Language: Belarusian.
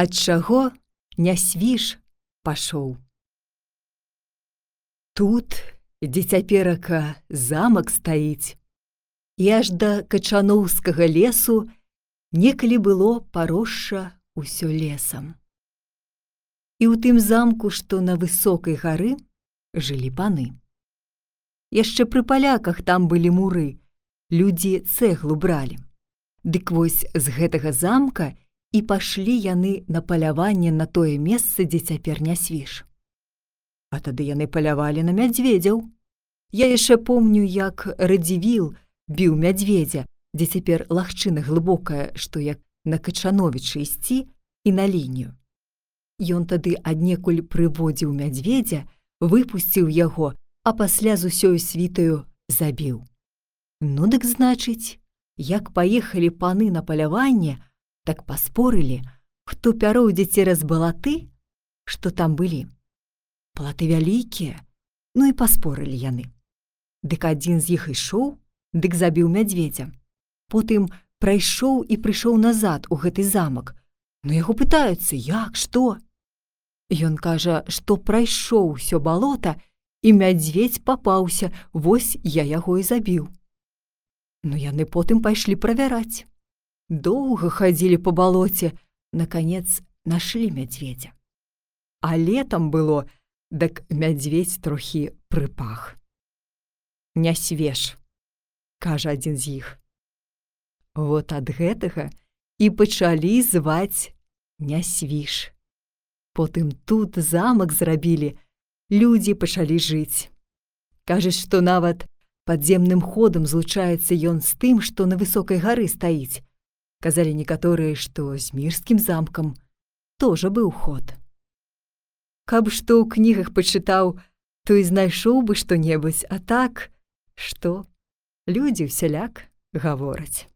ад чаго не свіж пашоў. Тут, дзе цяперака замак стаіць, і аж да качаноўскага лесу некалі было паросша ўсё лесам. І ў тым замку, што на высокай гары жылі паны. Яшчэ пры паляках там былі муры, людзі цэглу бралі. Дык вось з гэтага замка і пашлі яны на паляванне на тое месца, дзе цяпер не свіж. А тады яны палявалі на мядзведзяў. Я яшчэ помню, як радзівіл біў мядзведзя, дзе цяпер лагчына глыбокая, што як на качановічы ісці і на лінію. Ён тады аднекуль прыводзіў мядзведзя, выпусціў яго, а пасля з усёю світаю забіў. Ну дык значыць, як паехалі паны на паляванне, так паспорылі, хто пяроўдзе цераз балаты, што там былі. Платы вялікія, ну і паспорылі яны. Дык адзін з іх ішоў, дык забіў мядзведзя. Потым прайшоў і прыйшоў назад у гэты замак. Ну яго пытаюцца, як, што? Ён кажа, што прайшоў усё балота, і мядзведь папаўся, вось я яго і забіў. Ну яны потым пайшлі правяраць. Доўга хадзілі па балоце, наканец нашлі мядзведзя. А летам было, дык мядзведь трохі прыпах. Не свеж, кажа адзін з іх. Вот ад гэтага і пачалі зваць нясвіж. Потым тут замак зрабілі, людзі пачалі жыць. Кажаш, што нават падземным ходам злучаецца ён з тым, што на высокай гары стаіць. Казалі некаторыя, што з мірскім замкам тоже быў ход. Каб што ў кнігах пачытаў, то і знайшоў бы што-небудзь, а так, што людзі ўсяляк гавораць.